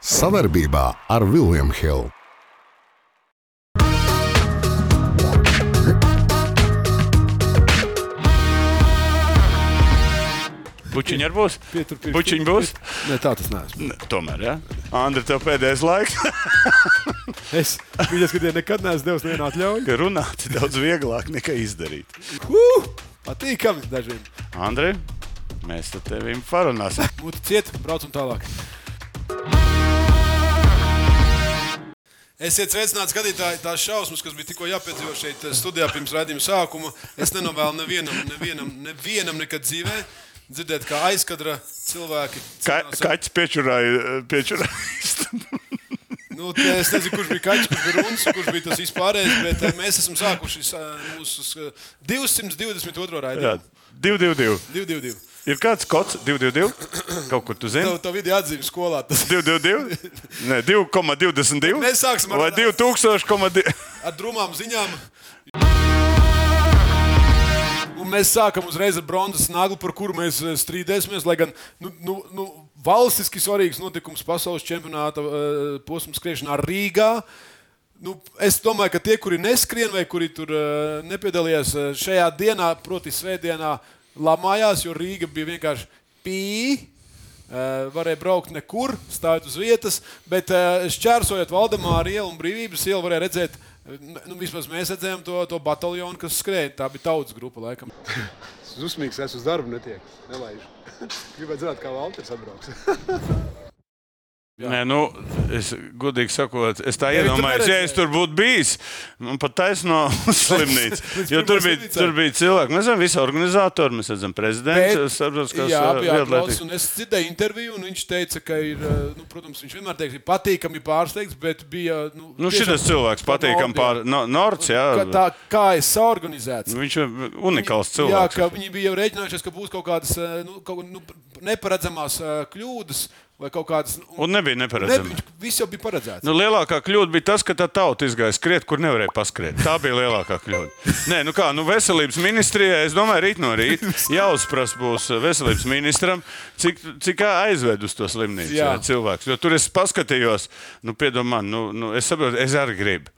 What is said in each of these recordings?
Savarbībā ar Vilniņu Hildu. Bučiņš arī būs. Bučiņš būs. Nē, tā tas neesmu. Ne, tomēr. Ja? Andri, tev pēdējais laiks. Es domāju, ka tie nekad neesmu devis nevienu atļauju. ka runāt ir daudz vieglāk nekā izdarīt. Uh, patīkami dažiem. Andri, mēs ar tevi parunāsim. Mūtu ciet, braucam tālāk. Esiet sveicināti skatītāji, tās šausmas, kas bija tikko jāpiedzīvo šeit eh, studijā pirms raidījuma sākuma. Es nenovēlu nevienam, nevienam, nevienam nekad dzīvē dzirdēt, kā aizkadra cilvēki. Ka, kaķis piečurāja. piečurāja. Nu, es nezinu, kurš bija kaķis, kurš bija runas, kurš bija tas vispārējais, bet eh, mēs esam sākuši eh, mūsu eh, 222. Jā, raidījumu. 222. 222. Ir kāds kods 222? Kaut kur tu zini? Tev, tev video atzīme skolā. Tas 222? Nē, 2,22. Mēs sāksim ar- Vai 2000,2? ar drūmām ziņām. Un mēs sākam uzreiz ar bronzas naglu, par kuru mēs strīdēsimies. Lai gan nu, nu, nu, valstiski svarīgs notikums pasaules čempionāta uh, posms skriešanā Rīgā. Nu, es domāju, ka tie, kuri neskrien vai kuri tur uh, nepiedalījās uh, šajā dienā, proti, svētdienā, lamājās, jo Rīga bija vienkārši pīļa. Uh, varēja braukt nekur, stāvot uz vietas, bet uh, šķērsojot Valdemāru ielu un Brīvības ielu, varēja redzēt, uh, nu, vismaz mēs redzējām to, to bataljonu, kas skrēja. Tā bija tautas grupa, laikam. Es uzmīgs, es uz darbu netieku. Nelaižu. Gribētu zināt, kā Valters atbrauks. Nē, nu, es godīgi sakot, es tā iedomājos, ja es tur būtu bijis, man pat taisno slimnīca. Jo tur bija, tur bija cilvēki, mēs zinām, visi organizatori, mēs redzam, prezidents, Bet- starptautiskās Jā, un es dzirdēju interviju, un viņš teica, ka ir, uh, nu, protams, viņš vienmēr teiks, ir patīkami pārsteigts, bet bija. Nu, Nu, šis cilvēks patīkam Nord, pār no, Nords, jā. Ka tā kā es saorganizēts. Viņš ir unikāls Jā, cilvēks. ka viņi bija jau rēķinājušies, ka būs kaut kādas eh, nu, kaut, nu, neparedzamās eh, kļūdas vai kaut kādas. nu, Un nebija Ne, neparedzami. viņš- viss jau bija paredzēts. Nu, lielākā kļūda bija tas, ka tā tauta izgāja skriet, kur nevarēja paskriet. Tā bija lielākā kļūda. Nē, nu kā, nu veselības ministrijai, es domāju, rīt no rīta jāuzprasa būs veselības ministram, cik, cik aizved uz to slimnīcu cilvēks. Jo tur es paskatījos, nu, piedomā, nu, nu, es saprotu, es arī gribu.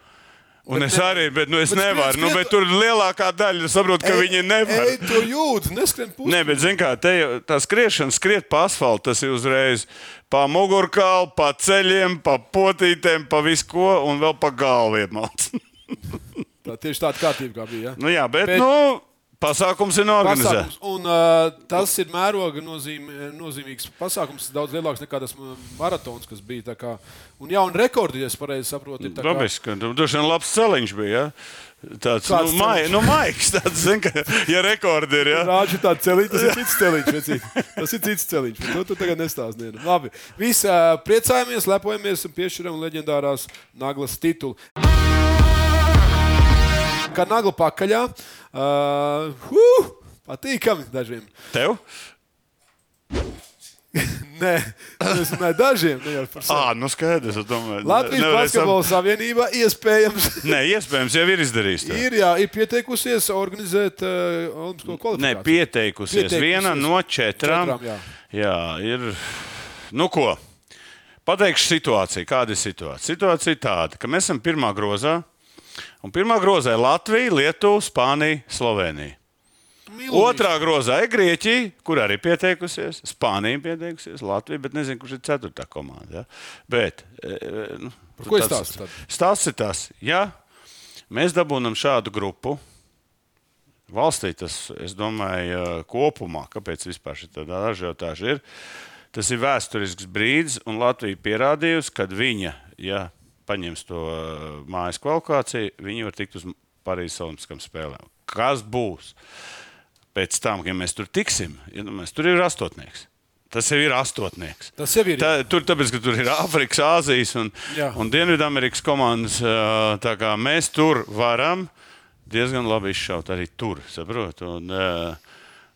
Un bet es ne- arī, bet nu, es bet nevaru. Nu, skriet- bet tur lielākā daļa saprot, ka viņi nevar. Ej, to jūtas, neskrien pusi. Nē, bet zini, kā te jau tā skriešana, skriet pa asfaltam, tas ir uzreiz pa mugurkaulu, pa ceļiem, pa potītēm, pa visu ko un vēl pa galvu iemāc. Tā tieši tāda kārtība kā bija. Ja? nu, jā, Bet- bet nu, pasākums ir Pasākums, norganizēts. un, uh, tas ir mēroga nozīme, nozīmīgs pasākums, daudz lielāks nekā tas maratons, kas bija. Kā, un jā, un rekordi, ja es pareizi saprotu, ir Dabiski, tur droši vien labs celiņš bija. Ja? Tāds Kāds nu, mai, celiņš? nu, maigs, tāds, zin, ka, ja rekordi ir. Ja? Rāģi tādu celiņu, tas ir cits celiņš. vecīt. Tas ir cits celiņš. To tu tagad nestāsti. Labi. Visi uh, priecājamies, lepojamies un piešķiram leģendārās naglas titulu. Kā nagla pakaļā. Uh, huh, patīkami dažiem. Tev? Nē, tas ne dažiem. Ne jau par sevi. Ā, nu skaidrs. domāju, Latvijas Basketbola Savienība iespējams Nē, iespējams, jau ir izdarījis. tā. ir, jā, ir pieteikusies organizēt uh, Olimpisko Nē, kvalifikāciju. pieteikusies. Pieteikusies. Viena no četrām. Četrām, jā. jā, ir. Nu, ko? Pateikšu situāciju. Kāda ir situācija? Situācija ir tāda, ka mēs esam pirmā grozā. Un pirmā grozā ir Latvija, Lietuva, Spānija, Slovenija. Milzīgs. Otrā grozā ir Grieķija, kur arī pieteikusies. Spānija pieteikusies, Latvija, bet nezinu, kurš ir ceturtā komanda. Ja? Bet, e, e, nu, Par ko ir tāds- stāsts ir tas, ja mēs dabūjam šādu grupu. Valstī tas, es domāju, eh, kopumā, kāpēc vispār tāda ažiotāža ir. Tas ir vēsturisks brīdis, un Latvija pierādījusi, ka viņa, ja paņems to eh, mājas kvalifikāciju, viņi var tikt uz Parīzes Olimpiskām spēlēm. Kas būs pēc tam, kad mēs tur tiksim? Iedomājieties, tur ir astotnieks. Tas jau ir astotnieks. Tas jau ir. Tā, tur tāpēc, ka tur ir Āfrikas, Āzijas un, Jā. un Dienvidamerikas komandas. ā, tā kā Mēs tur varam diezgan labi izšaut arī tur. saprot? Un, ā,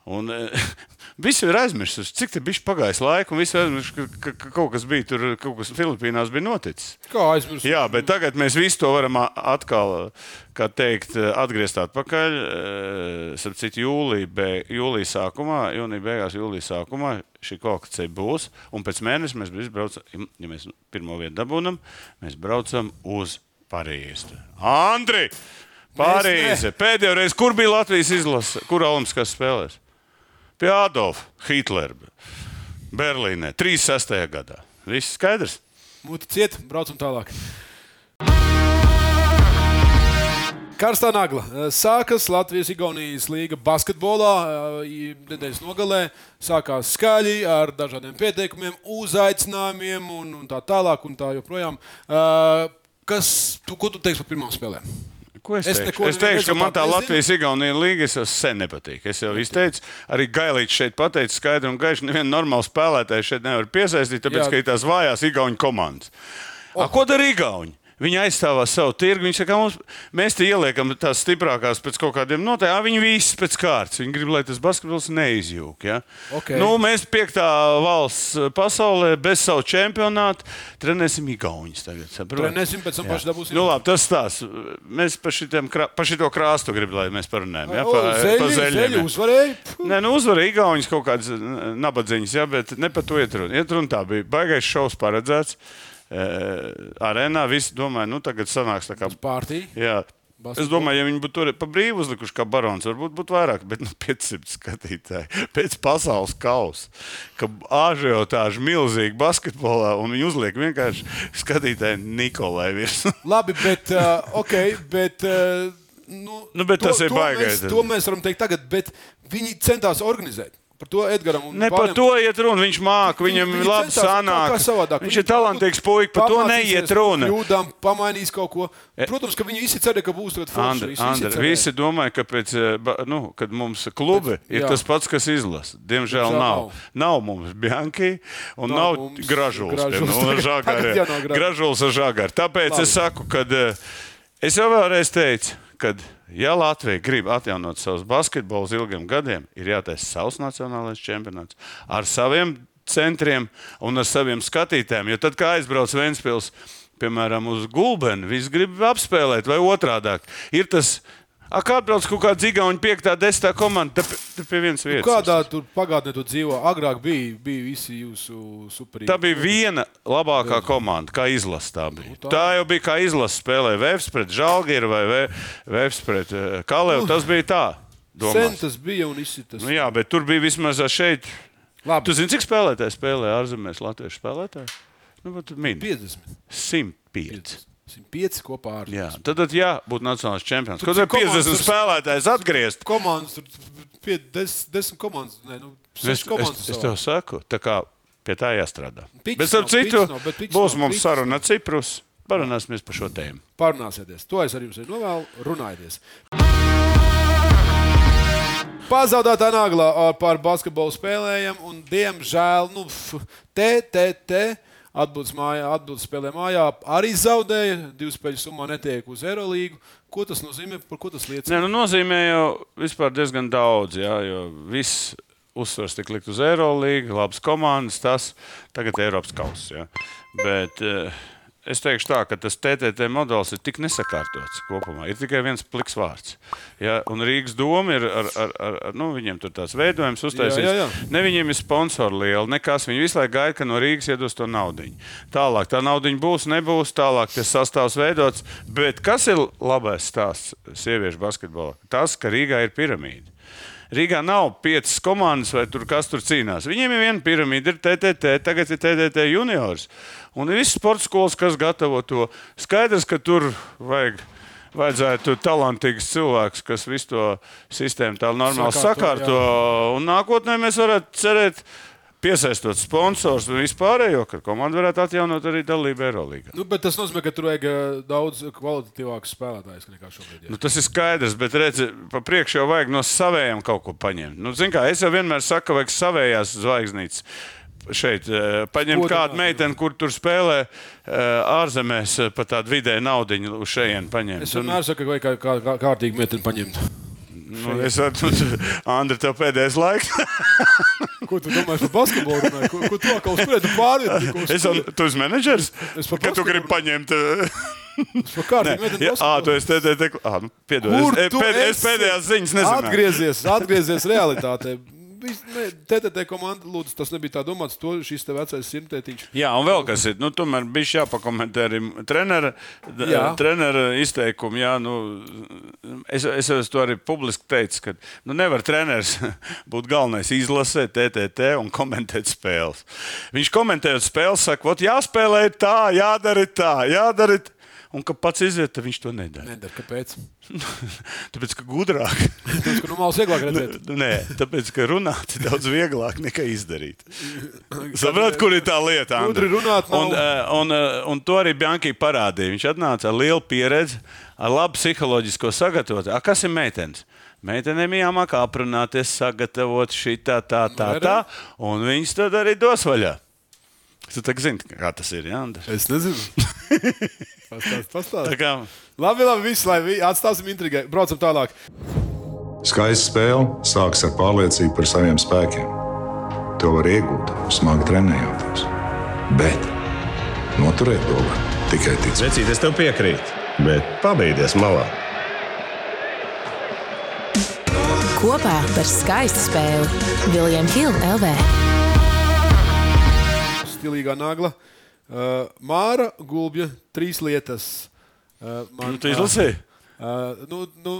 Un, eh, Visi ir aizmirsuši, cik tā bija pagājis laika, un visi ir aizmirsuši, ka, ka, ka kaut kas bija tur, kaut kas Filipīnās bija noticis. Kā aizmirst? Jā, bet tagad mēs visu to varam atkal, kā teikt, atgriezt atpakaļ. Starp citu, jūlijā, be, jūlija sākumā, jūnija beigās, jūlija sākumā šī kvalifikācija būs. Un pēc mēneša mēs braucam, ja mēs pirmo vietu dabūjam, mēs braucam uz Parīzi. Andri! Parīze! Pēdējo reizi, kur bija Latvijas izlase, kur Olimpiskās spēlēs? Pie Adolfa Hitlera. Berlīnē, 36. gadā. Viss skaidrs. Mūti ciet, braucam tālāk. Karstā nagla. Sākas Latvijas-Igaunijas līga basketbolā. Nedēļas nogalē sākās skaļi ar dažādiem pieteikumiem, uzaicinājumiem un, un tā tālāk. Un tā joprojām. Kas, tu, ko tu teiksi par pirmām spēlēm? Ko es, Es teikšu? neko es teikšu, ka man tā. Latvijas-Igaunijas līga es sen nepatīk. Es jau izteicu, arī Gailīts šeit pateica skaidri un gaiši. Nevienu normālu spēlētāju šeit nevar piesaistīt, tāpēc, Jā. Ka ir tās vājās Igaunijas komandas. A, ko dara Igauni? Viņi aizstāvā savu tirgu. Viņi saka, mums, mēs te ieliekam tās stiprākās pēc kaut kādiem noteikumiem. Viņi visi pēc kārtas. Viņi grib, lai tas basketbols neizjūg. Ja? Ok. Nu, mēs piektā valsts pasaulē bez savu čempionātu trenēsim Igaunijas tagad. saproti? Trenēsim, pēc tam paši dabūsim. Nu, labi, tas tās. Mēs par, šitiem, par šito krāstu gribam, lai mēs parunājam. Ja, O, Zeļi, zeļi uzvarēja. Nē, nu uzvarēja Igaunijas kaut kādas eh, nabadzīņas, ja, bet ne par to iet runa. Iet runa tā bija baigais šovs paredzēts. Arēnā visi domāja, nu tagad sanāks tā kā. Pārtī. Jā. Es domāju, ja viņi būtu tur pa brīvu uzlikuši, kā barons, varbūt būtu vairāk, bet nu, 500 skatītāji pēc pasaules kausa, ka āžiotāži milzīgi basketbolā un viņi uzliek vienkārši skatītāji Nikolai virsmu. Labi, bet, uh, okay, bet, uh, nu, Nu, bet tas ir baigais. Mēs, to mēs varam teikt tagad, bet viņi centās organizēt. Par to Edgars un Ne par to iet runa. Viņš māca, viņam ir labi sanāk. kā savādāk. Viņš ir talantīgs puisis, par to neiet runa. Kļūdām, pamainīs kaut ko. Protams, ka viņi visi cerēja, ka būs foršs. Andri, Visi, Andri, visi, visi domāja, ka pēc, ba- nu, kad mums klubi ir jā. tas pats, kas izlasa. Diemžēl Diemžēl nav. nav. Nav mums Bianchi un Nav nav, mums nav gražuls. Gražuls. Tagad ar žagaru. Tāpēc Labi. es saku, ka es jau vēlreiz teicu, ka, ja Latvija grib atjaunot savus basketbolus ilgiem gadiem, ir jātaisa savs nacionālais čempionāts ar saviem centriem un ar saviem skatītājiem. Jo tad, kad aizbrauc Vēnspils, piemēram, uz Gulbenu, viss grib apspēlēt, vai otrādi. Ir tas, a, kā atbrauc kaut kāda Zigauna 5, 10 komanda, tad te pie vienas Nu, vietas. Kādā tur pagātnē tu dzīvo? Agrāk bija, bija visi jūsu superīgi. Tā bija viena labākā komanda, kā izlase. Tā, bija. Nu, tā- tā jau bija kā izlase spēlē Vēfs pret Žalgiru vai Vē- Vēfs pret eh, Kalēvu. Tas bija tā. Sen tas bija un izsitas. Nu, jā, bet tur bija vismaz šeit. Labi, Tu zini, cik spēlētāji spēlē ārzemēs, latviešu spēlētāji? Nu, min. 50. 105. 105 kopā ar Jā, tad, tad jā, būtu nacionālais čempions. Tur Kaut komandas 50 tur- spēlētājs atgriezt. komandas. Tur pie, des, desmit komandas. Nē, nu, Es, es, komandas. es savā. tev saku, tā kā pie tā jāstrādā. Piks Bet, nav, citu, nav, bet būs nav, mums saruna ar Ciprus. Parunāsimies par šo tēmu. Parunāsieties. To es arī jums novēlu. Runājieties. Pazaudētā naglā par basketbolu spēlējam, un diemžēl, nu, te, te, te, atbildus mājā, atbildus spēlē mājā, arī zaudēja. Divu spēļu summā netiek uz Eirolandu. Ko tas nozīmē? Par ko tas liecina? Nē, nu, nozīmē jau diezgan daudz, jā, jo viss uzsvars tika likt uz Eirolandu, labas komandas, tas tagad ir Eiropas kausa. Bet eh, es teikšu tā, ka tas TTT modelis ir tik nesakārtots kopumā. Ir tikai viens pliks vārds. Ja? Un Rīgas doma ir ar, ar, ar, ar nu, viņiem tur tās veidojums uztaisīts. Jā, jā, jā. Ne viņiem ir sponsori lieli, nekas. Viņi visu laiku gaida, ka no Rīgas iedos to naudu. Tālāk tā nauda būs, nebūs, tālāk tas sastāvs veidots. Bet kas ir labais stāsts sieviešu basketbolā? Tas, ka Rīgā ir piramīda. Rīgā nav piecas komandas, vai tur kas tur cīnās. Viņiem ir viena piramīda, ir TTT, tagad ir TTT juniors. Un ir visas sporta skolas, kas gatavo to. Skaidrs, ka tur vajag. Vajadzētu talantīgus cilvēkus, kas visu to sistēmu tā normāli Sakārto, sakārto. Un nākotnē mēs varētu cerēt, piesaistot sponsors un vispārējo, ka komanda varētu atjaunot arī dalību Eirolandā. Nu, bet tas nozīmē, ka tur vajag ā, daudz kvalitatīvākus spēlētājus nekā šobrīd. Nu, tas ir skaidrs, bet redzi, pa priekšu jau vajag no saviem kaut ko paņemt. Nu, kā, es jau vienmēr saku, ka vajag savējās zvaigznītes. Šeit eh, paņemt kādu meiteni, kur tur spēlē eh, ārzemēs, eh, par tādu vidēju naudu uz šejienes paņemt. Es vienmēr saku, ka vajag kā, kā, kā, kārtīgi metni paņemt. Nu, es nu, Andri, tev pēdējais laiks. Ko tu domā par basketbolu? runāji? Ko, ko tu atkal spēlē? Tu pārvieti. Es jau, tu esi menedžers? Es Kad tu gribi paņemt. metam Jā, tu esi te, te, te, ā, nu, piedod, Kur es, pēd, es pēdējās ziņas nezinu. Atgriezies, atgriezies realitātē. TTT komanda, lūdzu, tas nebija tā domāts. To šis te vecais simtētiņš. Jā, un vēl kas ir. Nu, tomēr bija jāpakomentē arī trenera, trenera izteikumi. Jā, nu, es, es jau to arī publiski teicu, ka nu, nevar treneris būt galvenais izlasē TTT un komentēt spēles. Viņš komentējot spēles, saka, jāspēlē tā, jādara tā, jādara tā. Un kad pats iziet, tad viņš to nedara. Nedara, kāpēc? Tāpēc, ka gudrāk. Tas, ka nu vieglāk redzēt. Nē, tāpēc, ka runāt ir daudz vieglāk nekā izdarīt. Saprotat, kur ir tā lieta? Gudri runāt un, eh, un, eh, un to arī Bankai parādīja. Viņš atnāca ar lielu pieredzi, ar labu psiholoģisko sagatavotu. A, kas ir meitenes? Meitenēm jāmāk aprunāties, sagatavot šī tā, tā, tā, Nu, tā, un viņas tad arī dos vaļā. Tu tā zini, kā tas ir. Jā, Andri? Es nezinu. Pastāst, pastāst. Tā kā Labi, labi, viss, lai vi- atstāsim intrigai. Braucam tālāk. Skaista spēle sākas ar pārliecību par saviem spēkiem. To var iegūt, smagi trenējoties. Bet noturēt to var tikai ticēt. Vecīt, es tev piekrītu, bet pabeigties malā. Kopā par skaistu spēli Viljams Hilde LV. Stilīgā nagla. Uh, Māra Gulbja, trīs lietas. Uh, man, nu, tu izlasīji. Uh, nu, nu,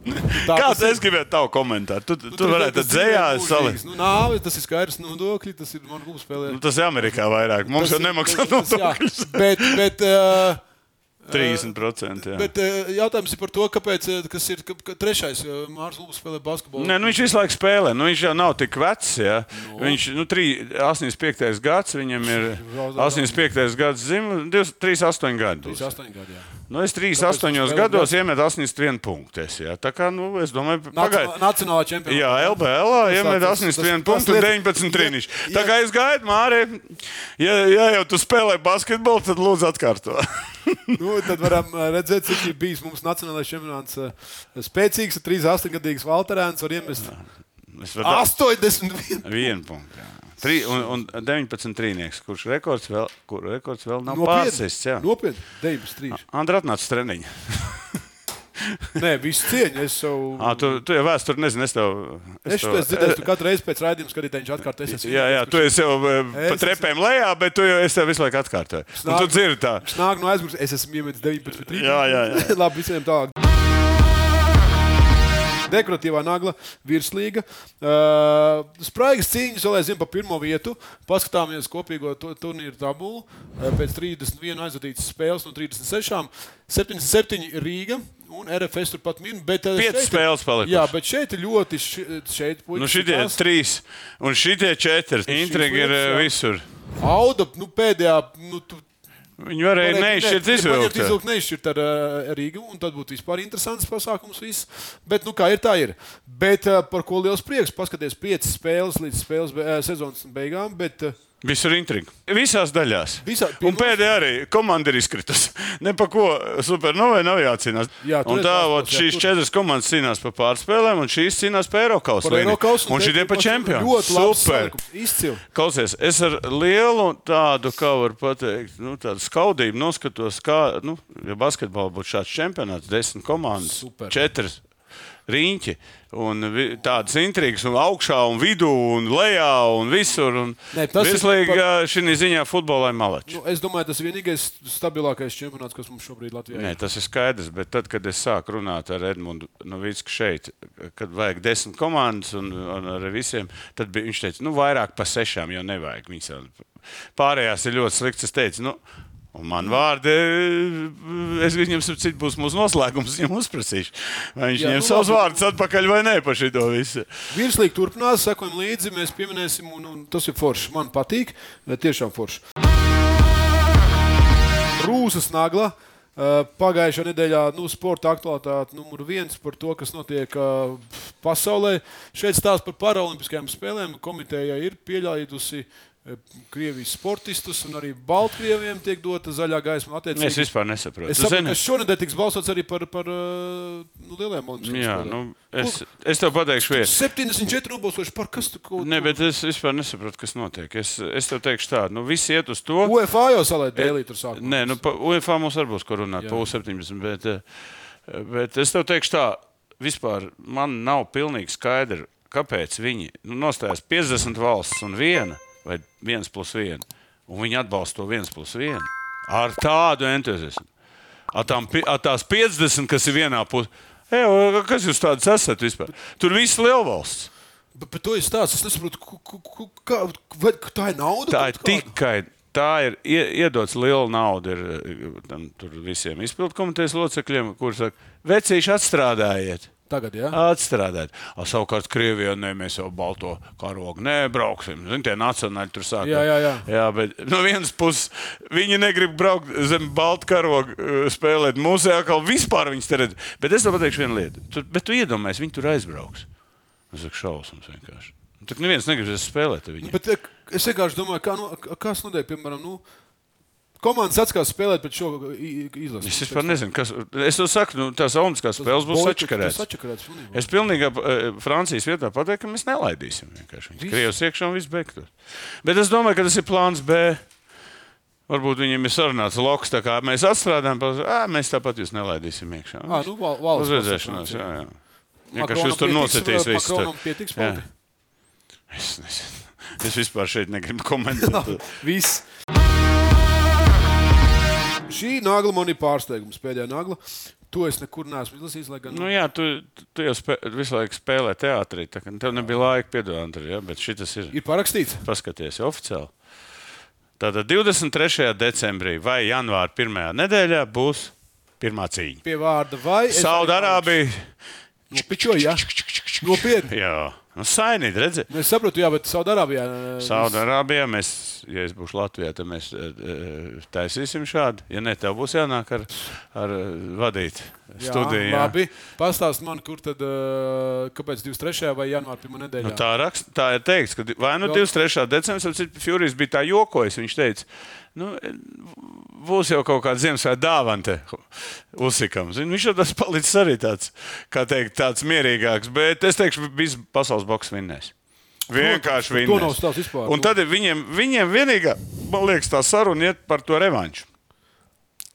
Kāds es gribēju tavu komentāru? Tu, tu, tu varētu dzējā salikt. Nu, nāve, tas ir skaidrs nodokļi, tas ir man gluži spēlē. Nu, tas ir Amerikā vairāk. Mums jau nemaksā nodokļus. Bet, bet, uh, 30%. Jā. bet uh, jautājums ir par to, kāpēc uh, kas ir ka, ka trešais uh, Mārcis Lūks spēlē basketbolu. Nē, nu viņš visu laiku spēlē. Nu, viņš jau nav tik vecs. Ja? No. Viņš ir nu, 85. gads, viņam ir 85. gads, zim, 38 gadi. 38 gadi. Jā. Nu, es Tāpēc 38 spēlē gados iemetu 81 punktus. Ja? Tā kā, nu, es domāju, pagaidiet. nacionālā čempionāta. Jā, LBL iemet tas- 81 tas- punktus, tas lieta- 19 trīniņš. Ja- Tā kā es gaidu, Mārē, ja, ja jau tu spēlē basketbolu, tad lūdzu atkārto. Nu, tad varam uh, redzēt, cik ir bijis mums nacionālais čempionāts. uh, Spēcīgs, 38 gadīgs Valterēns var iemest Es varu da- 81. Vienu punktu. Tri, un, un 19 trīnieks, kurš rekords vēl, kur rekords vēl nav pārsists. Nopietni. 93. Andra atnāca treniņš. Nē, visu cieņu. Es jau. Ah, tu, tu jau vēsturi nezini. Es tev. Es to esmu dzirdējis, tu katru reizi pēc raidījuma skatītāji viņš atkārto. Es Jā, jā, tu esi jau eh, pa Es trepēm lejā, bet tu jau es tev visu laiku atkārtoju. Tu dzirdi tā. Nāk no aizmugures. Es esmu iemetis 19. trīniņu. Jā, jā, jā. Labi, visiem tālāk. Dekoratīvā nagla, virslīga. Uh, spraigas cīņas vēl aizvien pa pirmo vietu. Paskatāmies kopīgo tu- turnīru tabulu. Uh, pēc 31 aizvadītas spēles no 36. 77 Rīga un RFS turpat min. Bet, uh, šeit ir- spēles palikušas. Jā, bet šeit ir ļoti. ši- Šeit, puikas, Nu, šitie tās- trīs un šitie četri. Intriga ir eh, jā. visur. Auda, nu, pēdējā. Nu, tu, Viņi varēja neizšķirt izvilkt. Izvilkt neizšķirt ar uh, Rīgu, un tad būtu vispār interesants pasākums. Viss. Bet, nu, kā ir, tā ir. Bet uh, par ko liels prieks paskaties piecas spēles līdz spēles be, uh, sezonas beigām. Bet, uh, Visur intriga. Visās daļās. Visā- un pēdējā arī komanda ir izkritusi. Ne par ko supernovai nav jācīnās. Jā, un ir tā, ot, jā, šīs tur. četras komandas cīnās par pārspēlēm, un šīs cīnās par Eiropas Eiropas Un šitie par čempionu. Ļoti labi. Super! Izcili. Klausies, es ar lielu tādu, kā var teikt, nu, tādu skaudību noskatos, kā, nu, ja basketbolā būtu šāds čempionāts, desmit komandas, Super. četras riņķi. Un tādas intrigas, un augšā, un vidū, un lejā, un visur. Un Nē, tas ir Virslīgi par- šī ziņā futbolā ir malači. Nu, es domāju, tas ir vienīgais stabilākais čempionāts, kas mums šobrīd Latvijā Nē, ir. tas ir skaidrs, bet tad, kad es sāku runāt ar Edmundu Novicku šeit, kad vajag desmit komandas un, un ar visiem, tad bija, viņš teica, nu, vairāk par sešām jau nevajag. Viņas pārējās ir ļoti slikts. Es teicu, nu, un man vārdi, es viņam citu būs mūsu noslēgums, viņam uzprasīšu. Vai viņš ņem nu, savus vārdus atpakaļ vai nē par šito visu. Virslīgi turpinās, sekojam līdzi, mēs pieminēsim, un, un tas ir forši. Man patīk, tiešām forši. Rūsas nagla. Uh, Pagājušā nedēļā nu, sporta aktualitāte numur viens par to, kas notiek uh, pasaulē. Šeit stāsta par paralimpiskajām spēlēm. Komiteja ir pieļāvusi eh, Krievijas sportistus, un arī Baltkrieviem tiek dota zaļā gaisma. Es attiecīgi. vispār nesaprotu. Es Tu saprotu, ka šonadēļ tiks balsots arī par, par eh, nu, lielajām olimpiskajām Jā, nu, es, es tev pateikšu, vienu. 74 nobalsojuši par kas tu ko? Nē, bet es vispār nesaprotu, kas notiek. Es, es tev teikšu tādu, nu, visi iet uz to. UEFA jau salēt dēlī tur sākumā. Nē, nu, pa UEFA mums arī būs ko runāt, pa U17. Bet, bet es tev teikšu tā, vispār man nav pilnīgi skaidrs, kāpēc viņi nu, nostājās 50 valsts un viena vai viens plus viena. Un viņi atbalsta to viens plus vienu ar tādu entuziasmu. Ar, tām, ar tās 50, kas ir vienā pusē. Kas jūs tāds esat vispār? Tur viss ir lielvalsts. Bet, bet to. Es nesaprotu, ku- ku- kā, vai tā ir nauda. Tā ir tikai. Tā ir ie- iedots liela nauda ir, eh, tam, visiem izpildu komitejas locekļiem, kuriem saka, vecīši atstrādājiet. Tagad, jā. Atstrādāt. A, savukārt, Krievijā ne, mēs jau balto karogu nebrauksim. Zini, tie nacionāļi tur sāk. Jā, jā, jā. jā bet no vienas puses viņi negrib braukt zem balta karoga, eh, spēlēt mūzejā, kā vispār viņas te redz. Bet es tev pateikšu vienu lietu. Tu, bet tu iedomājies, viņi tur aizbrauks. Es saku, šausmas vienkārši. Tur neviens negrib spēlēt ar viņiem. Bet, eh, es vienkārši domāju, kā, nu, kas notiek, piemēram, nu, komandas atskatās spēlēt pēc šo izlases. Es vispār nezinu, kas. Es to saku, nu, tās Olimpiskās spēles būs pilnībā. Es pilnīgi eh, Francijas vietā pateiktu, ka mēs nelaidīsim. Krievijas iekšā un viss beigtos. Bet es domāju, ka tas ir plāns B. Varbūt viņiem ir sarunāts loks, tā kā mēs atstrādājam, mēs tāpat jūs nelaidīsim iekšā. Ā, nu, val- valsts Uz redzēšanos, jā, jā. Vienkārši jūs tur vai visu. Es, nezinu. es vispār šeit negribu komentēt. Viss. Šī nagla man ir pārsteigums. Pēdējā nagla. To es nekur neesmu izlasījis. Gan, Nu, jā, tu, tu jau spē, visu laiku spēlē teātrī. tā Tev nebija laika piedot, ja, bet šis ir. ir parakstīts. Paskaties, oficiāli. Tātad 23. decembrī vai janvāra pirmajā nedēļā būs pirmā cīņa. Pie vārda vai. Saudārābija. Nopičoju, jā. Nopietni. Jā, nu, sainīt, redziet. Es saprotu, jā, bet Saudārābijā. eh, Saudārābijā mēs, ja es būšu Latvijā, tad mēs e, e, taisīsim šādu. Ja ne, tev būs jānāk ar, ar e, vadīt studiju. jā. Labi. Pastāst man, kur tad, eh, kāpēc 23. vai janvāra pirmā nedēļa? Nu, tā, rakst, tā ir teikts, ka vai nu Vēl- 23. decembris, vai Furijs bija tā jokojis. Viņš teica, nu, būs jau kaut kāda Ziemassvētku dāvana uzsikam. Zini, viņš jau tas palicis arī tāds, kā teikt, tāds mierīgāks. Bet es teikšu, viss pasaules boks vinnēs. Vienkārši vinnēs. Un tad viņiem, viņiem vienīgā, man liekas, tā saruna iet par to revanšu.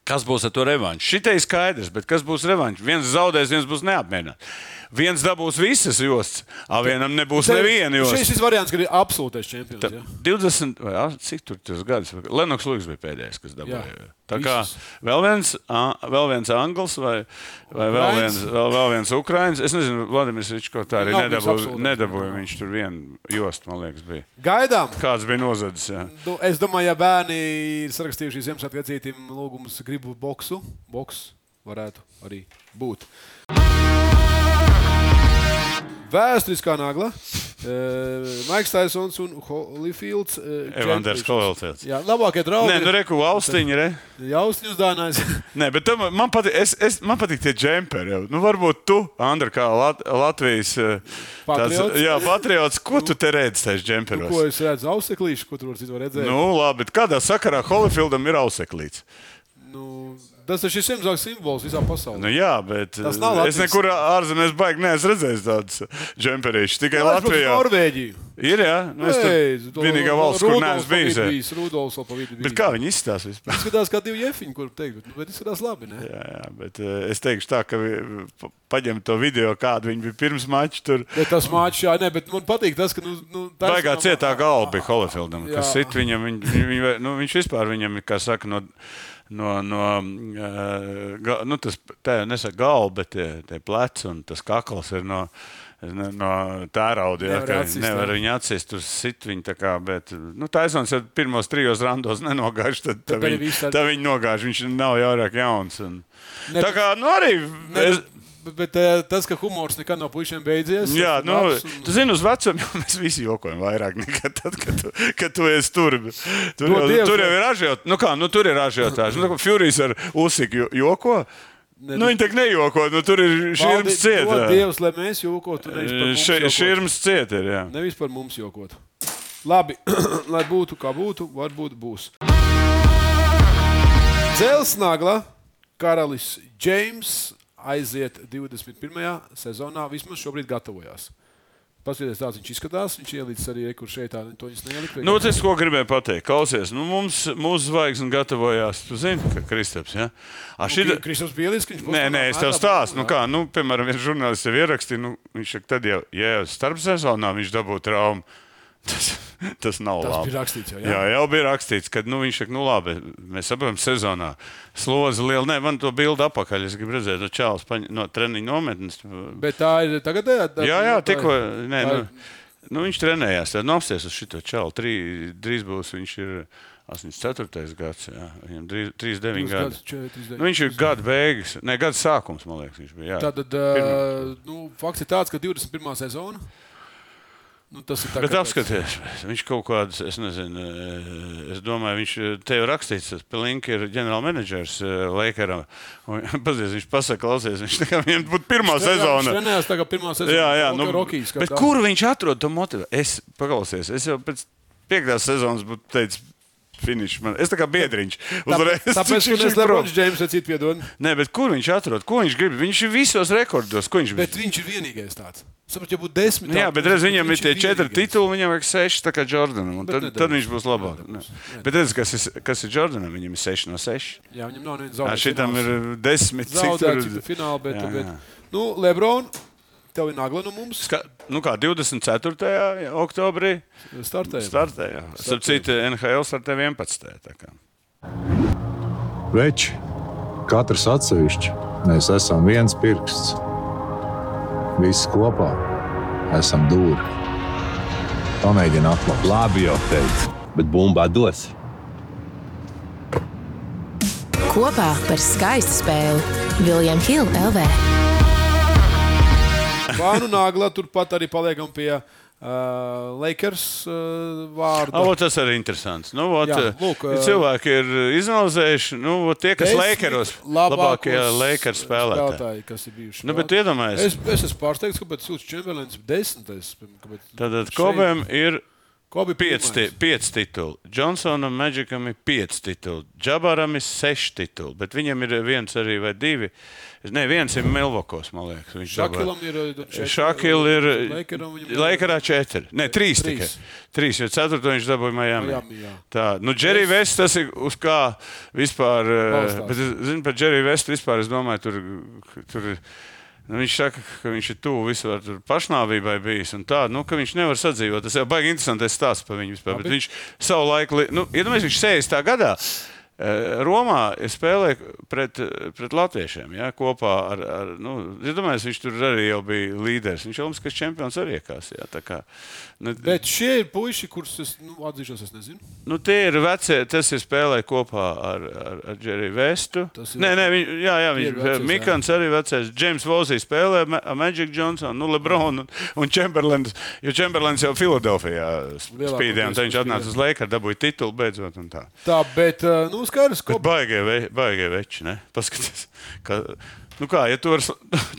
Kas būs ar to revanšu? Šitai ir skaidrs, bet kas būs revanš? Viens zaudēs, viens būs neapmierināts. Viens dabūs visas jostas, a vienam nebūs neviena josta. Šis ir variants, ka ir absolūtais čempions. Jā. 20, vai cik tur tas gadus? Lenoks Lūks bija pēdējais, kas dabūja. Jā. Tā kā vēl viens, vēl viens anglis vai, vai vēl, viens, vēl, vēl viens ukrāņš. Es nezinu, Vladimirs Ričko tā arī nedabūja. Nedabūja viņš tur vienu jostu, man liekas, bija. Gaidām. Kāds bija nozadzis? Nu, es domāju, ja bērni ir sarakstījuši Ziemassvētku vecītim lūgumus, gribu boksu, boks varētu arī būt. Vēsturiskā nagla. Uh, Maiks Taisons un Holyfields. Uh, Evanders Holyfields. Jā, labākie draugi. Nē, nu reku austiņi, re. Jausni uzdāvinājis. Nē, bet tam, man patīk, es, es, man patīk tie džemperi. jau. Nu, varbūt tu, Andra, kā Lat Latvijas eh, tāds- Patriots. jā, patriots, ko tu te redzi tajos džemperos? Ko es redzu? Auseklīšu, ko tur var redzēt. Nu, labi, bet kādā sakarā Holifildam ir auseklīts? Nu, tas ir šis Ziemassvētku simbols visā pasaulē. Nu, jā, bet Tas nav es Latvijas- nekur ārzemēs baigi neesmu redzējis tādus džemperīšus. Tikai Latvijā. Norvēģija. Ir, jā, nu, es tur vienīgā valsts, kur neesmu bijis. jā. bijis. Rudolfs vēl pa vidu Bet kā viņi izstāsta vispār? Izskatās kā divi jefiņi, kur teikt, bet, bet izskatās labi. Ne? Jā, jā, bet eh, es teikšu tā, ka paņem to video, kādu viņi bija pirms mača. Tur Bet tas mākslinieks, jā, ne, bet man patīk tas, ka. Nu, nu, taisnām- Baigā cietā galva bija Holifildam, kas Jā. sit viņam, viņ, viņ, viņ, nu, viņš vispār viņam, ir, kā saka, no, no, no uh, ga, nu, tas, tā jau nesaka galva, bet tie, tie pleci un tas kakls ir no, no, no tērauda. Jā, Nevar ka atsist, nevar viņu atsist, tur sit viņu tā kā, bet, nu, Taisons jau pirmos trijos randos nenogāž, tad, tad, Tad viss tad- viņi nogāž, viņš nav jaurāk jauns. Un, Ne, tā kā, nu, arī. Ne, es, bet, eh, tas, ka humors nekad nav puišiem beidzies. Jā, ir nu, un- tu zini, uz vecumu jau mēs visi jokojam vairāk nekā tad, kad tu, kad tu esi tur. Tur, Dod jau, Dievs, tur jau ir ažiotāži. Nu, kā, nu, tur ir ažiotāži. Nu, Furijas ar Usiku jo- joko. Ne, Nu, viņi tā nejoko. Nu, tur ir Valdi- cieta. Dievs, lai mēs jokotu. nevis par mums Ši- jokot. Šķirms cieta ir. Jā. Nevis par mums jokot. Labi, lai būtu kā būtu, varbūt būs. Dzelsnagla karalis Džeims aiziet 21. sezonā. Vismaz šobrīd gatavojās. Paskatieties, tāds viņš izskatās. Viņš ielīdz arī, kur šeit to viņš neielika. Nu, tas, ko gribēju pateikt, klausies, nu, mums, mūsu zvaigznes gatavojās. Tu zini, ka Kristaps. Ja? A, šita... Kristaps Bielis, viņš būs. Nē, nē, es tev stāstu. Nu, kā, nu, piemēram, viens žurnālists jau ierakstīja, nu, viņš tad jau, ja jau starp sezonā viņš dabū traumu. Tas, tas nav Tas labi. bija rakstīts jau, jā. jā, jau bija rakstīts, ka nu, viņš saka, nu labi, mēs saprotam, sezonā slodzi liela. Nē, man to bildi apakaļ. Es gribu redzēt, no čāles paņ... no treniņa nometnes. Bet tā ir tagad. Tā, Jā, jā, tikko. Nē, tā nu, nu, viņš trenējās. Tad nopsties uz šo čalu. Trī, drīz būs viņš ir 84. gads. Jā, viņam drīz, 39 Divus gadi. Nu, viņš ir gada beigas, ne gada sākums, man liekas. Viņš bija. Jā. Tātad, uh, nu, fakts ir tāds, ka 21. sezona. Nu, tas ir tā, ka apskaties, viņš kaut kādas, es nezinu, eh, es domāju, viņš eh, te ir rakstīts, tas Pelinka ir ģenerālmenedžers Lakeram. Pazies, viņš pasaka, klausies, viņš tā kā viņam būtu pirmā Viņš sezona. trenējās tagad pirmā sezona. Jā, jā, nu, Rokijas, kā bet tā. kur viņš atrod to motivāciju? Es paklausies, es jau pēc piektās sezonas būtu teicis. Finish. Man. Es tā kā biedriņš. Uzreiz. Tāpēc, Viņš ir prom. Lebrons Džeims ir citu piedod. Nē, bet kur viņš atrod? Ko viņš grib? Viņš ir visos rekordos. Ko viņš grib? Bet viņš ir vienīgais tāds. Saprotu, ja būtu desmit. Jā, bet redz, viņam ir tie četri tituli, viņam vajag seši, tā kā Jordanam. Bet Tad, nedabūs. tad viņš būs labāk. Ne. Bet redz, kas ir, kas ir Jordanam? Viņam ir seši no seši. Jā, viņam nav neviens Jā, zaudējums. šitam ir desmit. ir? citu finālu, bet, Jā, bet jā. nu, Lebron, tev ir nagla no mums. Ska, nu kā 24. oktobrī Startējam. startēja. Starp citu, NHL startē 11. tā kā. Veči, katrs atsevišķi, mēs esam viens pirksts. Visi kopā esam dūri. Pamēģini atklāt. Labi jau teicu, bet bumbā dos. Kopā par skaistu spēli Viljams Hilde LV. Vānu nagla, turpat arī paliekam pie uh, Lakers uh, vārda. O, tas arī ir interesants. Nu, ot, Jā, Jā, lūk, ā, cilvēki ir izanalizējuši, nu, ot tie, kas Lakeros, labākie Lakers spēlētāji. spēlētāji, kas ir bijuši. Nu, bet iedomājieties, Es, es esmu pārsteigts, kāpēc Sūds Čemberlins ir desmitais. Tātad šeit- Kobam ir Kobe pieci, ti, pirmais. pieci tituli. Džonsonam, Magicam ir pieci tituli. Džabaram ir seši tituli. Bet viņam ir viens arī vai divi. Nē, viens ir Milvokos, man liekas. Viņš Šakilam dabūja. ir. uh, četri, Šakil ir Laikarā četri. Nē, trīs Trīs. tikai. Trīs, jo ceturto viņš dabūja Miami. Miami, jā. Tā, nu, Džerija Vests, tas ir uz kā vispār. eh, Balstās. Bet, es zinu, par Džeriju Vestu vispār es domāju, tur. tur Nu, viņš saka, ka viņš ir tuvu tur pašnāvībai bijis. un Tā, nu, viņš nevar sadzīvot. Tas jau baigi interesanti stāsts par viņu. Vispār, viņš savu laiku, nu, iedomājieties, viņš 60. gadā. Eh, Romā spēlēja pret, pret latviešiem. Ja, kopā ar, ar nu, es domāju, viņš tur arī bija līderis. Viņš jau Olimpiskais čempions arī iekās. Ja, kā, nu, Bet šie ir puiši, kurus es nu, atzīšos, es nezinu. Nu, tie ir vecie, tas ir spēlējis kopā ar, ar, ar Džeriju Vestu. Nē, nē, viņ, jā, jā, Tie ir viņš vecie, ir Mikls arī vecais. Džeims Vosijs spēlē Magic Johnson, nu, Lebronu un, un Chamberlains. Jo Chamberlains jau Filadelfijā spīdēja, un viņš atnāca uz Lakers, dabūja titulu beidzot. Tā Tā, bet, uh, nu, skaidrs, ko. baigie, ve, baigie veči, ne? Paskaties, ka, nu kā, ja tu vari,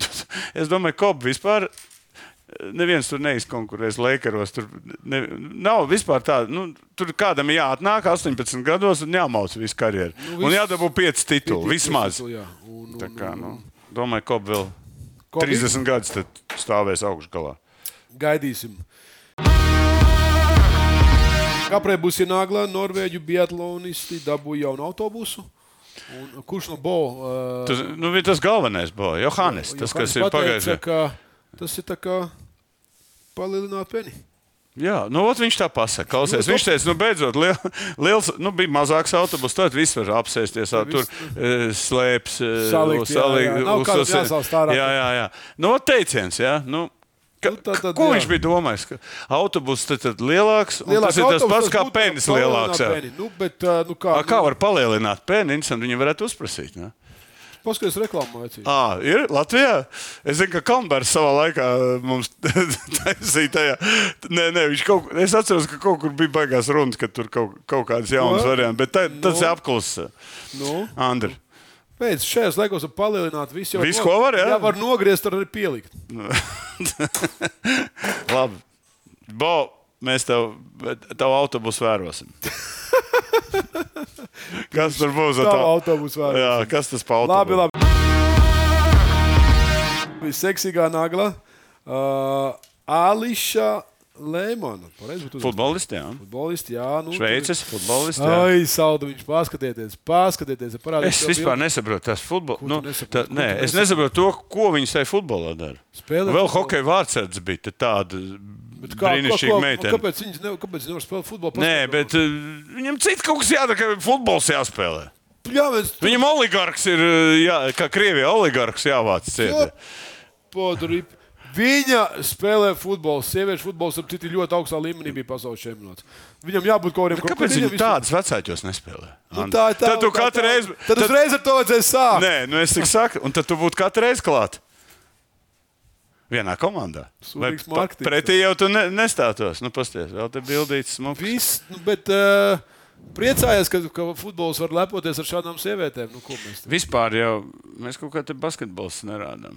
es domāju, Kob vispār. Neviens tur neizkonkurēs Lakeros. Tur ne, nav vispār tāda. Nu, tur kādam jāatnāk 18 gados un jāmauc visu karjeru. Nu, Nu, un jādabū 5 tituli. Vismaz. Jā, un, un, Tā kā, nu, domāju, Kob vēl Kobi? 30 gadus stāvēs augšgalā. Gaidīsim. Kāpēc būs ienāgla Norvēģu biatlonisti dabūja jaunu autobusu? Un kurš no Bo? Uh, Tas, nu, vi- tas galvenais bija Johannes. Tas, kas ir pagājušajā. Tas ir tā kā palielināt peni. Jā, nu, viņš tā pasakā. Klausies, Nu, viņš teica, nu, beidzot, liel, liels, nu, bija mazāks autobus, tad viss var apsēsties, ā, tur e, slēpjas, e, Salikt, jā, jā. Ārā. Jā, jā, jā. Nu, teiciens, jā. Nu, Ka, Nu, tā tad, ko jā. viņš bija domājis? Ka autobus tad, tad lielāks, un Lielāks tas ir tas pats kā penis lielāks. Peni. Nu, bet, nu, kā, A, kā var palielināt penis, un viņi varētu uzprasīt? Ne? Paskaties, reklāmā vecīt. À, ir Latvijā. Es zinu, ka Kalnbērns savā laikā mums taisīja tajā. Nē, nē, viņš kaut kur. Es atceros, ka kaut kur bija baigās runas, ka tur kaut, kaut kādas jaunas Nu, variantas. Bet tā, tas nu. ir apklusis. Nu, Andri. Pēc šajos laikos var palielināt visu. jau Visu, ko var, jā? Jā, var nogriezt, var arī pielikt. Labi. Bo, mēs tev, tavu autobusu vērosim. kas tur būs? to- autobusu vērosim. Jā, kas tas pa autobusu? Labi, labi. Viseksīgā nagla. Uh, Ališa Uzrakstīt. Futbolisti, jā. Futbolisti, jā. Nu, Šveices futbolisti. jā. Ai, saldu viņš paskatieties, paskatieties. Es vispār bildi. nesaprotu. Ko tu Nu, tā, nē, es nesaprotu to, ko viņi tajā futbolā dara. Spēlē Vēl hokeja vārdsardzes bija tāda Bet kā- brīnišķīga ko- ko- meitene. Kāpēc viņi nevar, kāpēc nevar spēlēt futbolu? Nē, bet uh, viņam cits kaut kas jādara, ka futbols jāspēlē. Jā, mēs Viņam oligarks ir, uh, jā, kā Krievijā oligarks jāvāc ciet. Podrip. Viņa spēlē futbolu. Sieviešu futbols, ap citu, ļoti augstā līmenī bija pasaules čempionāts. Viņam jābūt kaut kādam Kāpēc viņi tādas vecākos nespēlē? Nu, tā ir tā. Tad tu katru reizi. Tad uzreiz ar to vajadzēja sākt. Nē, nu es tikai saku, un tad tu būtu katru reizi klāt. Vienā komandā. Vai Sūdīgs pa- marketings. Pretī jau tu ne, nestātos. Nu, pasties, vēl te bildītas smukas. Viss, nu, bet uh, priecājos, ka, ka futbols var lepoties ar šādām sievietēm. Nu, ko mēs te- Vispār jau mēs kaut kā te basketbols nerādām.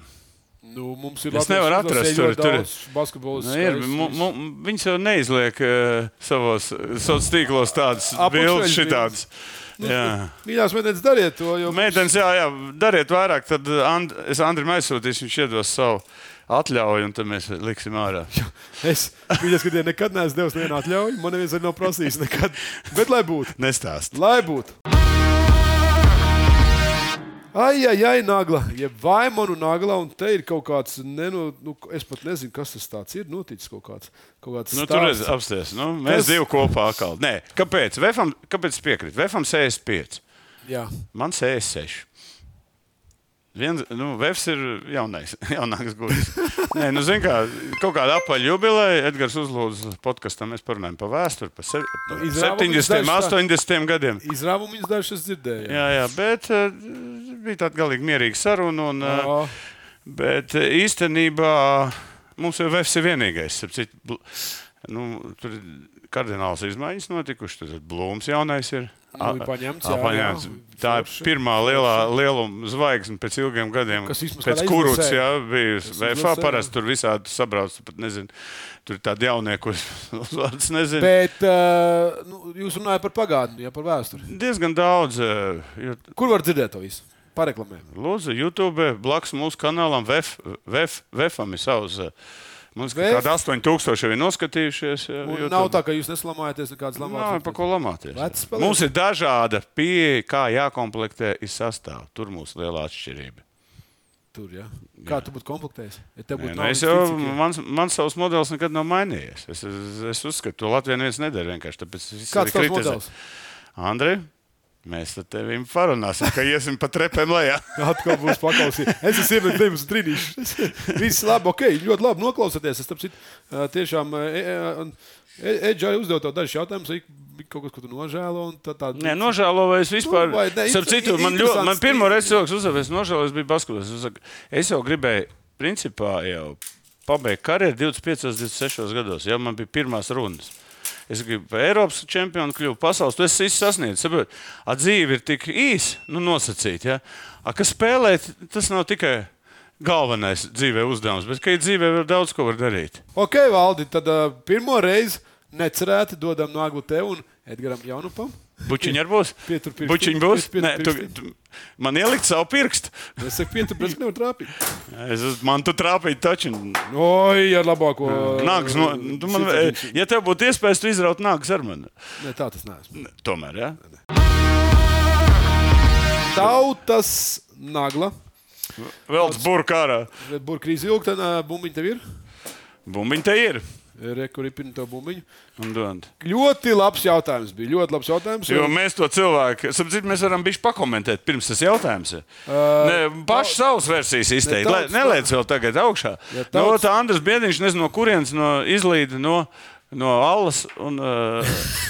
Nu, mums ir Es nevaru atrast tur- tur- basketbols. Nu, ir, mu, viņas jau neizliek uh, savos sociālos tīklos tādas bildes, šitādas. Jā. Mīļās meitenes, dariet to. Jo Meitenes, jā, jā, dariet vairāk, tad And, es Andrim aizsūtīšu, viņš iedos savu atļauju, un tad mēs liksim ārā. Es mīļās, ka nekad neesmu devis nevienu atļauju. Man neviens nav prasījis nekad. Bet lai būtu. Nestāst. Lai būtu. Ai, ai, ai, nagla. Ja vai manu nagla, un te ir kaut kāds, nenu, nu, es pat nezinu, kas tas tāds ir. Noticis kaut kāds, kaut kāds Nu, tur stāsts. ir apstāties. Nu, mēs Kas? divi kopā atkal. Nē, kāpēc? Vefam, kāpēc es piekrītu? Vefam 65. Jā. Man 66. Viens, nu, Vēfs ir jaunais, jaunāks gudrs. Nē, nu, zin kā, kaut kāda apaļa jubileja. Edgars uzlūdza podkāstā, mēs parunājam par vēsturi, par se- par Nu, izrāvumu 70, dažs tā. 80 gadiem. Izrāvumu viņas dažs es dzirdēju. Jā, jā, bet uh, bija tāda galīgi mierīga saruna. Un, Jā. Bet eh, īstenībā mums jau Vēfs ir vienīgais. citu, Nu, tur ir kardināls izmaiņas notikušas. Tad Blūms jaunais ir. Nu, paņemts, jā, paņemts. jā. Tā ir pirmā lielā lieluma zvaigzne pēc ilgiem gadiem. Kas pēc jā, bijusi. Kas VFA parasti jā. tur visādi sabrauc. Pat nezinu. Tur ir tādi jaunie, kurus vārds nezinu. Bet uh, nu, jūs runājat par pagātni, ja par vēsturi. Diezgan daudz. eh, jo Kur var dzirdēt to visu? Pareklamē. Lūdzu, YouTube blakus mūsu kanālam VF, VF, VFam ir savs. Eh, Mums VF? kādi 8000 jau ir noskatījušies. YouTube. nav tā, ka jūs neslamājaties nekādas Nav lamātas. par ko lamāties. Mums ir dažāda pieeja, kā jākomplektē ir sastāvā. Tur mūsu lielā atšķirība. Tur, ja? Kā tu būtu komplektējis? Ja Nē, nu, es jau, cik, mans, mans savs modelis nekad nav mainījies. Es, es, es uzskatu, to Latvijā neviens nedara vienkārši. Kāds tavs kritizēju. modelis? Andrej, mēs ar tevi parunāsim, ka iesim pa trepēm lejā. Atkal būs paklausīts. Es esmu iemet divus trīnīšus. Viss labi, ok, ļoti labi noklausāties. Es ā, tiešām Edžai uzdevu tev dažus jautājumus, kaut kas, ko tu nožēlo. Tā, tā, Nē, nožēloju, es vispār. Nu, vai ne, Starp citu, man, ļoti, man pirmo reizi cilvēks uzdevies nožēlojis, bija basketbols. Es, es jau gribēju, principā, jau pabeigt karjeru 25, 26 gados. Jau man bija pirmās runas. Es gribu par Eiropas čempionu kļūt, pasaules. Tu esi sasniedzis. A dzīve ir tik īsa, nu nosacīta. Ja? A, Kas spēlē, tas nav tikai galvenais dzīvē uzdevums, bet ka dzīvē vēl daudz ko var darīt. Ok, Valdi, tad uh, pirmo reizi necerēti dodam nāgu tev un Edgaram Jaunupam. Bučiņš ar būs. Bučiņš būs. Pietur Nē, tu, tu, man ielikt savu pirkstu. Es saku, pietur, bet es nevaru trāpīt. Es, man tu trāpīji taču. Oi, ar labāko. Nāks no, tu man, ja tev būtu iespējas, tu izraut nāks ar mani. Nē, tā tas neesmu. Tomēr, jā. Tautas nagla. Vēl burkārā. Tad uh, bumbiņa tev ir. Bumbiņi te ir. Rekuripina to bumbiņu. Un dod. Ļoti labs jautājums bija. Ļoti labs jautājums. Jo mēs to cilvēku, sapratu, mēs varam bišķi pakomentēt pirms tas jautājums. ir. Uh, Ne, Paši savas versijas izteikt. Ne, Neliec vēl tagad augšā. Ja No, tautas- tā Andris Biedriņš nezinu, no kurienes no izlīda no, no Allas. Un, uh,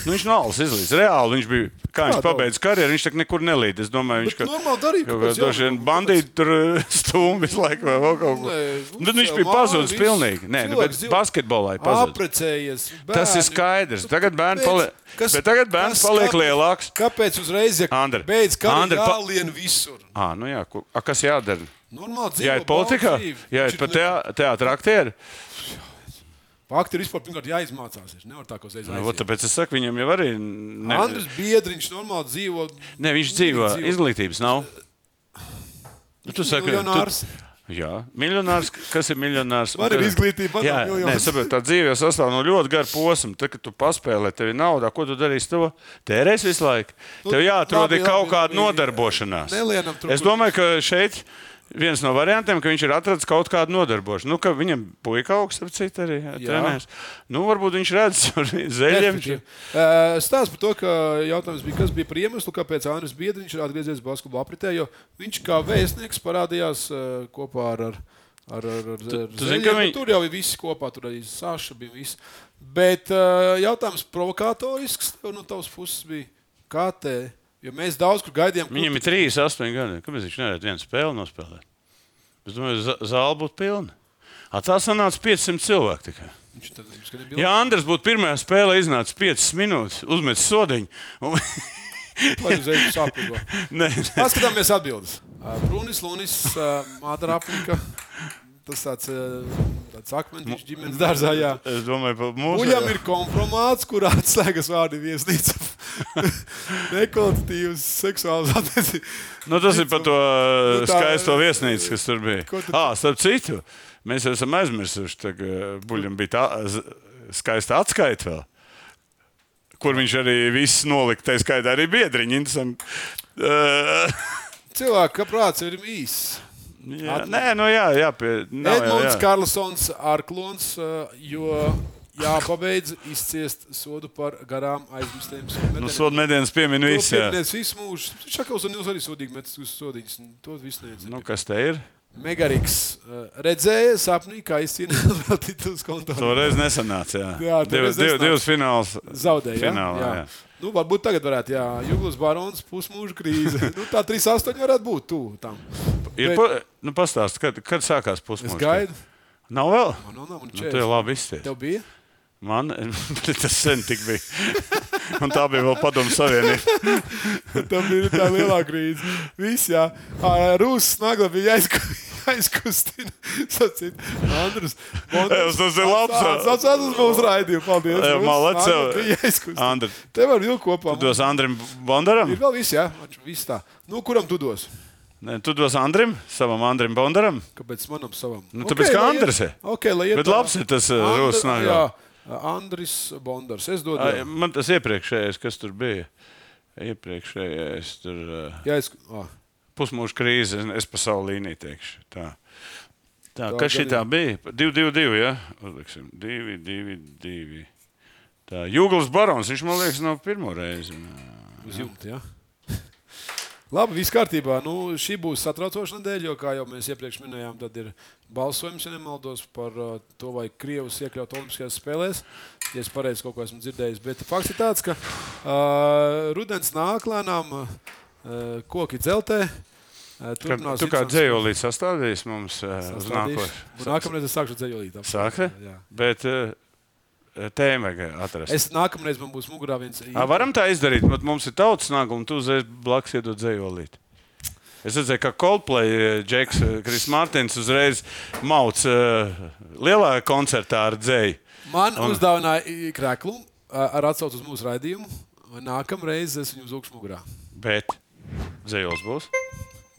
nu, viņš no Allas izlīdz. Reāli viņš bija, kā viņš Kā pabeidz karjeru, viņš tak nekur nelīd. Es domāju, viņš Kaut kāpēc kā droši vien bandīti tur uh, stūmi visu laiku vai vēl kaut ko. Nu, viņš uzcēl bija pazudis pilnīgi. Nē, nu, bet basketbolā ir pazudis. Tas ir skaidrs. Tagad bērns paliek, Kas- bet tagad bērns paliek lielāks. Kāpēc uzreiz ja Andri, beidz pa- jālien visur? À, nu jā, ko, a, kas jādara? Normāli dzīvo Jā, ir politikā, jā, Viņš ir pat ne- teātrī. Fakti ir vispār pirmkārt jāizmācās. Viņš nevar tā kā uzreiz Nu, vot tāpēc es saku, viņam jau arī. Ne, Andris Biedriņš normāli dzīvo. ne, viņš dzīvo, izglītības nav. Nu, tu saki, miljonārs. Tu, jā, miljonārs. Kas ir miljonārs? Man ir izglītība, man Jā, nē, saprot, tā dzīve sastāv no ļoti gara posma. Tad, kad tu paspēlē, tev ir nauda, ko tu darīsi to? Tērēs visu laiku. Nu, Tev jāatrod labi, ir kaut labi, kāda labi. nodarbošanās. Nelienam Es domāju, ka šeit. Viens no variantiem, ka viņš ir atradzis kaut kādu nodarbošanos. Nu, ka viņam puika augsts, ap citu arī Jā. trenēs. Nu, varbūt viņš redz zeļiem. Uh, Stāsts par to, ka jautājums bija, kas bija par iemeslu, kāpēc Andris Biedriņš ir atgriezies basketbola apritē, jo viņš kā vēstnieks parādījās uh, kopā ar. ar Ar, ar, ar, Tu- tu zini, ka nu, viņi- Tur jau ir visi kopā, tur arī Saša bija. Visi. Bet uh, jautājums provokatorisks tev no tavas puses bija. Kā te? Jo mēs daudz kur gaidījām, kur Viņam ir 3, 8 gadi. Kāpēc viņš nevarētu vienu spēli nospēlēt? Es domāju, zāle būtu pilna. A, tā sanāca 500 cilvēku tikai. Ja Andris būtu pirmajā spēlē iznācis 5 minūtes, uzmetis sodiņu. Un... Paskatāmies atbildes. Brunis Lunis, Madara Afrika. Tas tāds, uh, tāds akmentiņš ģimenes dārzā. Jā. es domāju, par mūsu Uļam ir kompromāts, kurā atslēgas vārdi viesnīca. Nekvalitatīvas seksuālas attiecības. Nu, tas ir par to Nu, tā- skaisto viesnīcu, kas tur bija. Tu- Ah, starp citu, mēs esam aizmirsuši, ka Buļbuļsakām bija tā skaista atskaita vēl. Kur viņš arī viss nolika, tā skaitā arī biedriņi. Uh, Cilvēka prāts ir īss. Jā, nē, nu jā, jā, pie, jau, Edmunds. Karlsons ar klons, uh, jo jāpabeidz izciest sodu par garām aizmestiem. Nu, sodu medienas piemin visu. jā. Pieminēs visu mūžu. Šakals un jūs arī sodīgi metas uz sodiņas. To visu nezinu. Nu, kas te ir? Megariks uh, redzēja sapnī, kā izcīnīja vēl tituls konto. Toreiz nesanāca. Jā, Jā, divas, div, nesanāca. divas fināls. Zaudēja. jā? Finālā, jā. jā. Nu, varbūt tagad varētu, jā, Juglas barons, pusmūža krīze. nu, tā 3,8 varētu būt tuvu tam. Ir, Bet- pa, nu, pastāst, kad, kad sākās Es pusmūžs? gaidu. Nav vēl? Man nav, nav, man Nu, tu četri. jau labi izties. Tev bija? Man tas sen tik bija. Un tā bija vēl padomu savienība. Tā bija tā lielā krīze. Viss, jā. Rūsas nagla bija jāizku- jāizkustina. Sacīt, Andrus. Ev, tas ir labs. Tas ir mūsu raidījumu. Paldies. Ev, Rūsas malac, nagla ev. bija jāizkustina. Andri, Te var vilkt kopā. tu dos Andrim Bondaram? Ir vēl viss, jā. Viss tā. Nu, kuram tu dos? Nē, tu dos Andrim, savam Andrim Bondaram. Kāpēc manam savam? Nu, tāpēc, ka lai iet- Andris ir. Ok, lai iet Bet labs ir tas, Andr- Rūsas nagla. Jā, Andris Bondars. Es dodu. Jā. Man tas iepriekšējais, kas tur bija. Iepriekšējais tur Jā, es. Ah. pusmūža krīze, es- pa savu līniju teikšu. Tā. Tā, Tā kas šī tā bija? 2, 2, 2. Ja? Uzliksim. 2, 2, 2. Tā Jūgls Barons, viņš man liekas, nav pirmo reizi. Uz jumta, jā. Labi, viss kārtībā. Nu, šī būs satraucoša nedēļa, jo, kā jau mēs iepriekš minējām, tad ir balsojums, ja nemaldos, par uh, to, vai Krievijas iekļaut Olimpiskajās spēlēs. Ja es pareizi kaut ko esmu dzirdējis. Bet fakts ir tāds, ka uh, rudens nāk lēnām, uh, koki dzeltē. Uh, turpinās tu kā dzējolīts sastādījis mums uh, uz. Un Nākamreiz es sākšu dzējolīt. Sāka? Jā. Bet uh, vajag atrast. Es... Nākamreiz man būs mugurā viens. A, varam tā izdarīt, bet mums ir tautas nāga, un tu uzreiz blakus iedod dzējolīt. Es redzēju, ka Coldplay, Džeks, Kris Mārtiņš uzreiz mauc uh, lielā koncertā ar dzēju. Man Un- uzdāvināja krēklu ar atsauci uz mūsu raidījumu. Nākamreiz es viņu uzlūkšu mugurā. Bet dzējols būs.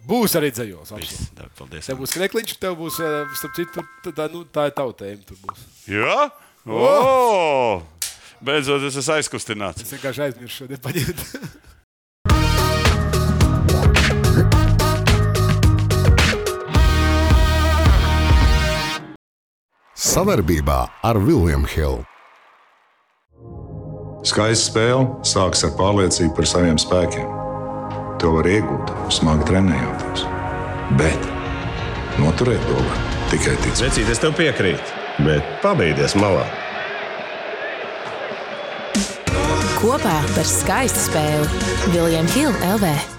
Būs arī dzējos. paldies. Tev būs krēkliņš, tev būs, starp citu, tā, nu, tā ir tava tēma. tur būs. Jā? Oh! Beidzot, es esmu aizkustināts. Es vienkārši aizmirsu šodien paņemt. Savarbībā ar Vilniņu Hildu. Skaista spēle sākas ar pārliecību par saviem spēkiem. To var iegūt, smagi trenējoties. Bet noturēt to var tikai ticēt. Vecīt, es tev piekrītu, bet pabeigties malā. Kopā par skaistu spēli Viljams Hilde LV.